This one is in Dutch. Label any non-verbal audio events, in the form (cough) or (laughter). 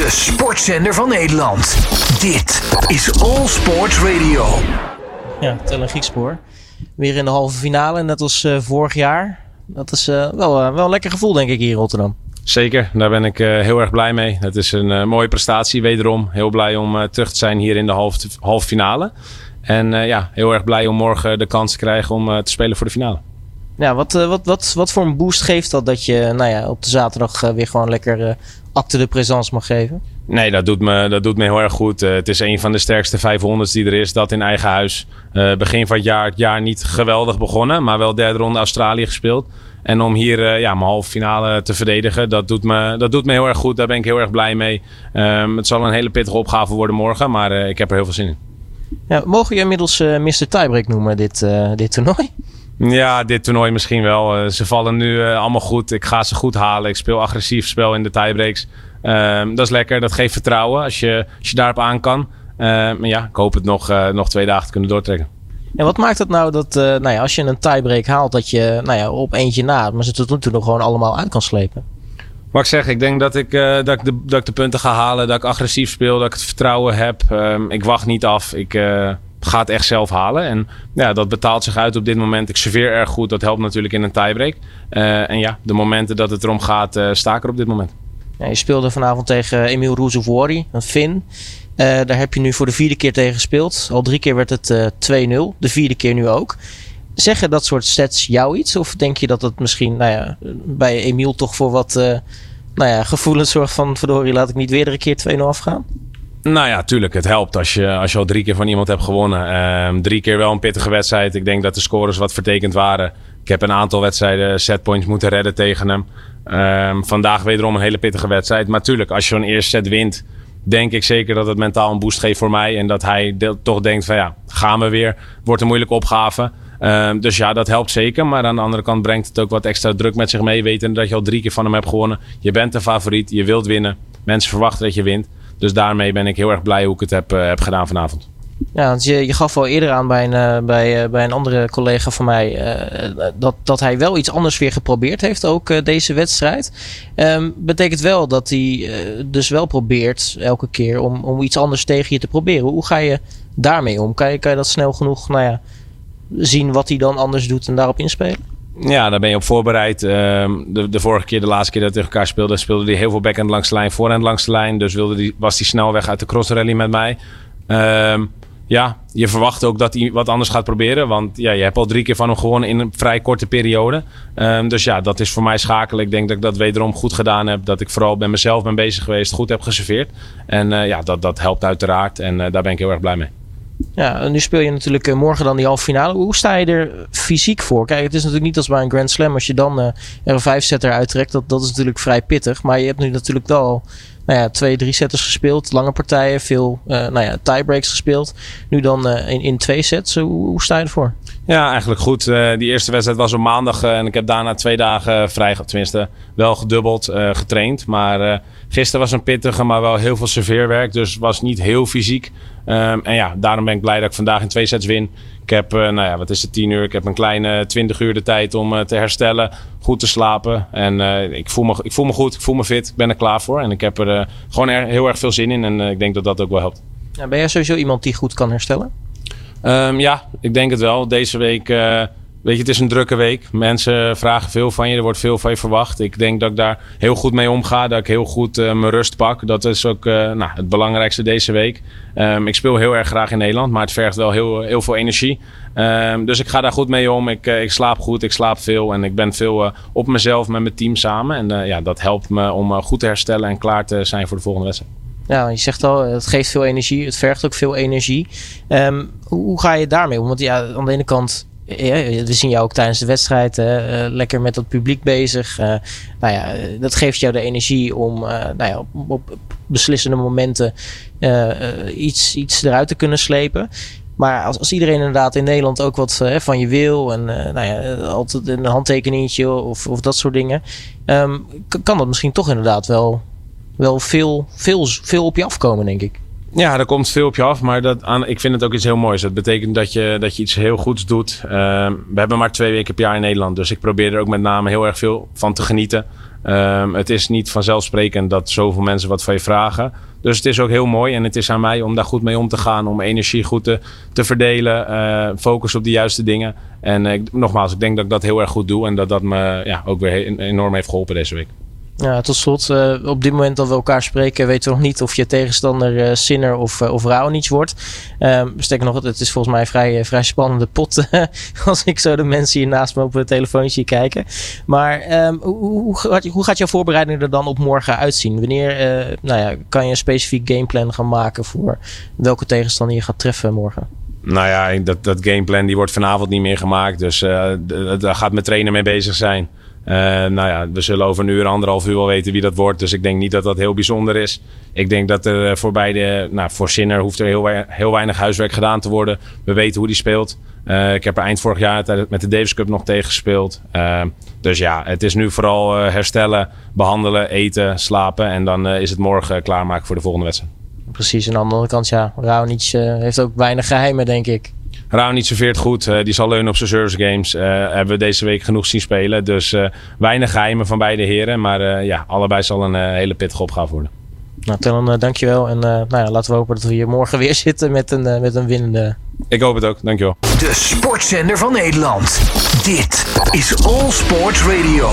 De sportzender van Nederland. Dit is All Sports Radio. Ja, Tel en Griekspoor. Weer in de halve finale, net als uh, vorig jaar. Dat is uh, wel, uh, wel een lekker gevoel, denk ik, hier in Rotterdam. Zeker, daar ben ik heel erg blij mee. Het is een mooie prestatie, wederom. Heel blij om terug te zijn hier in de halve, halve finale. En ja, heel erg blij om morgen de kans te krijgen om te spelen voor de finale. Ja, wat, wat, wat, wat voor een boost geeft dat dat je nou ja, op de zaterdag weer gewoon lekker acte de présence mag geven? Nee, dat doet me, dat doet me heel erg goed. Uh, het is een van de sterkste 500's die er is. Dat in eigen huis. Uh, begin van het jaar, het jaar niet geweldig begonnen. Maar wel derde ronde Australië gespeeld. En om hier uh, ja, mijn halve finale te verdedigen, dat doet, me, dat doet me heel erg goed. Daar ben ik heel erg blij mee. Um, het zal een hele pittige opgave worden morgen. Maar ik heb er heel veel zin in. Ja, mogen je inmiddels Mr. Tiebreak noemen, dit, dit toernooi? Ja, dit toernooi misschien wel. ze vallen nu allemaal goed. Ik ga ze goed halen. Ik speel agressief spel in de tiebreaks. Um, dat is lekker, dat geeft vertrouwen als je, als je daarop aan kan. Uh, maar ja, ik hoop het nog, uh, nog twee dagen te kunnen doortrekken. En wat maakt het nou dat nou ja, als je een tiebreak haalt, dat je nou ja, op eentje na, maar ze tot nu toe nog gewoon allemaal uit kan slepen? Wat ik zeg, ik denk dat ik, dat, ik de, dat ik de punten ga halen, dat ik agressief speel, dat ik het vertrouwen heb. Um, ik wacht niet af. Ik ga het echt zelf halen. En ja, dat betaalt zich uit op dit moment. Ik serveer erg goed. Dat helpt natuurlijk in een tiebreak. en ja, de momenten dat het erom gaat, ik er op dit moment. Je speelde vanavond tegen Emil Rouzevori, een Fin. Uh, daar heb je nu voor de vierde keer tegen gespeeld. Al drie keer werd het uh, eh, 2-0. De vierde keer nu ook. Zeggen dat soort stats jou iets? Of denk je dat het misschien nou ja, bij Emiel toch voor wat uh, nou ja, gevoelens zorgt van... verdorie, laat ik niet weer een keer 2-0 afgaan? Nou ja, tuurlijk. Het helpt als je, als je al drie keer van iemand hebt gewonnen. Uh, drie keer wel een pittige wedstrijd. Ik denk dat de scores wat vertekend waren. Ik heb een aantal wedstrijden setpoints moeten redden tegen hem. Um, vandaag wederom een hele pittige wedstrijd. Maar tuurlijk, als je zo'n eerste set wint, denk ik zeker dat het mentaal een boost geeft voor mij. En dat hij toch denkt van ja, gaan we weer. Wordt een moeilijke opgave. Um, dus ja, dat helpt zeker. Maar aan de andere kant brengt het ook wat extra druk met zich mee. Weten dat je al drie keer van hem hebt gewonnen. Je bent de favoriet, je wilt winnen. Mensen verwachten dat je wint. Dus daarmee ben ik heel erg blij hoe ik het heb, uh, heb gedaan vanavond. Ja, want je, je gaf al eerder aan bij een, uh, bij, uh, bij een andere collega van mij dat, dat hij wel iets anders weer geprobeerd heeft, ook deze wedstrijd. Um, betekent wel dat hij dus wel probeert elke keer om, om iets anders tegen je te proberen. Hoe ga je daarmee om? Kan je, kan je dat snel genoeg nou ja, zien wat hij dan anders doet en daarop inspelen? Ja, daar ben je op voorbereid. Ehm, de, de vorige keer, de laatste keer dat we tegen elkaar speelden, speelde hij heel veel backhand langs de lijn, voorhand langs de lijn. Dus wilde die, was hij snel weg uit de crossrally met mij. Um, ja, je verwacht ook dat hij wat anders gaat proberen. Want ja, je hebt al drie keer van hem gewonnen in een vrij korte periode. Um, dus ja, dat is voor mij schakelen. Ik denk dat ik dat wederom goed gedaan heb. Dat ik vooral bij mezelf ben bezig geweest, goed heb geserveerd. En uh, ja, dat, dat helpt uiteraard. En uh, daar ben ik heel erg blij mee. Ja, nu speel je natuurlijk uh, morgen dan die halve finale. Hoe sta je er fysiek voor? Kijk, het is natuurlijk niet als bij een Grand Slam. Als je dan er een vijf setter uittrekt, dat, dat is natuurlijk vrij pittig. Maar je hebt nu natuurlijk wel nou ja, twee, drie setters gespeeld. Lange partijen, veel uh, nou ja, tiebreaks gespeeld. Nu dan uh, in, in twee sets. Hoe, hoe sta je ervoor? Ja, eigenlijk goed. Uh, die eerste wedstrijd was op maandag. en ik heb daarna twee dagen vrij, tenminste wel gedubbeld, getraind. Maar gisteren was een pittige, maar wel heel veel serveerwerk. Dus was niet heel fysiek. Um, en ja, daarom ben ik blij dat ik vandaag in twee sets win. Ik heb, uh, nou ja, wat is het, 10 uur? Ik heb een kleine 20 uur de tijd om uh, te herstellen, goed te slapen. En uh, ik, voel me, ik voel me goed, ik voel me fit, ik ben er klaar voor. En ik heb er gewoon er, heel erg veel zin in en ik denk dat dat ook wel helpt. Ja, ben jij sowieso iemand die goed kan herstellen? Um, ja, ik denk het wel. Deze week Weet je, het is een drukke week. Mensen vragen veel van je. Er wordt veel van je verwacht. Ik denk dat ik daar heel goed mee omga. Dat ik heel goed uh, mijn rust pak. Dat is ook uh, nou, het belangrijkste deze week. Um, ik speel heel erg graag in Nederland. Maar het vergt wel heel, heel veel energie. Um, dus ik ga daar goed mee om. Ik, uh, ik slaap goed. Ik slaap veel. En ik ben veel op mezelf met mijn team samen. En ja, dat helpt me om goed te herstellen en klaar te zijn voor de volgende wedstrijd. Ja, je zegt al, het geeft veel energie. Het vergt ook veel energie. Um, hoe, hoe ga je daarmee om? Want ja, aan de ene kant we zien jou ook tijdens de wedstrijd uh, lekker met dat publiek bezig. Uh, nou ja, dat geeft jou de energie om uh, nou ja, op, op, beslissende momenten iets, iets eruit te kunnen slepen. Maar als, als iedereen inderdaad in Nederland ook wat van je wil en nou ja, altijd een handtekeningetje of, of dat soort dingen, um, kan dat misschien toch inderdaad wel, wel veel, veel, veel op je afkomen, denk ik. Ja, er komt veel op je af, maar dat aan, ik vind het ook iets heel moois. Dat betekent dat je, dat je iets heel goeds doet. Uh, we hebben maar twee weken per jaar in Nederland, dus ik probeer er ook met name heel erg veel van te genieten. Ehm, het is niet vanzelfsprekend dat zoveel mensen wat van je vragen. Dus het is ook heel mooi en het is aan mij om daar goed mee om te gaan. Om energie goed te, te verdelen. Uh, focus op de juiste dingen. En nogmaals, ik denk dat ik dat heel erg goed doe. En dat dat me ja, ook weer enorm heeft geholpen deze week. Ja, tot slot, uh, op dit moment dat we elkaar spreken, weten we nog niet of je tegenstander uh, Sinner of, uh, of Raonic wordt. Um, nog, het is volgens mij een vrij, vrij spannende pot (laughs) als ik zo de mensen hier naast me op het telefoon zie kijken. Maar um, hoe, hoe, gaat, hoe gaat jouw voorbereiding er dan op morgen uitzien? Wanneer nou ja, kan je een specifiek gameplan gaan maken voor welke tegenstander je gaat treffen morgen? Nou ja, dat, dat gameplan die wordt vanavond niet meer gemaakt. Dus daar gaat mijn trainer mee bezig zijn. Uh, nou ja, we zullen over een uur, anderhalf uur wel weten wie dat wordt. Dus ik denk niet dat dat heel bijzonder is. Ik denk dat er voor beide, nou voor Sinner hoeft er heel, weinig huiswerk gedaan te worden. We weten hoe die speelt. Uh, ik heb er eind vorig jaar met de Davis Cup nog tegen gespeeld. Dus ja, het is nu vooral herstellen, behandelen, eten, slapen. En dan is het morgen klaarmaken voor de volgende wedstrijd. Precies, aan de andere kant, ja, Raonic heeft ook weinig geheimen, denk ik. Raonic serveert goed. Uh, die zal leunen op zijn service games. Uh, hebben we deze week genoeg zien spelen. Dus uh, weinig geheimen van beide heren. Maar ja, allebei zal een hele pittige opgave worden. Nou, Tellen, dankjewel. En nou ja, laten we hopen dat we hier morgen weer (laughs) zitten met een, met een winnende. Ik hoop het ook, dankjewel. De sportzender van Nederland. Dit is All Sports Radio.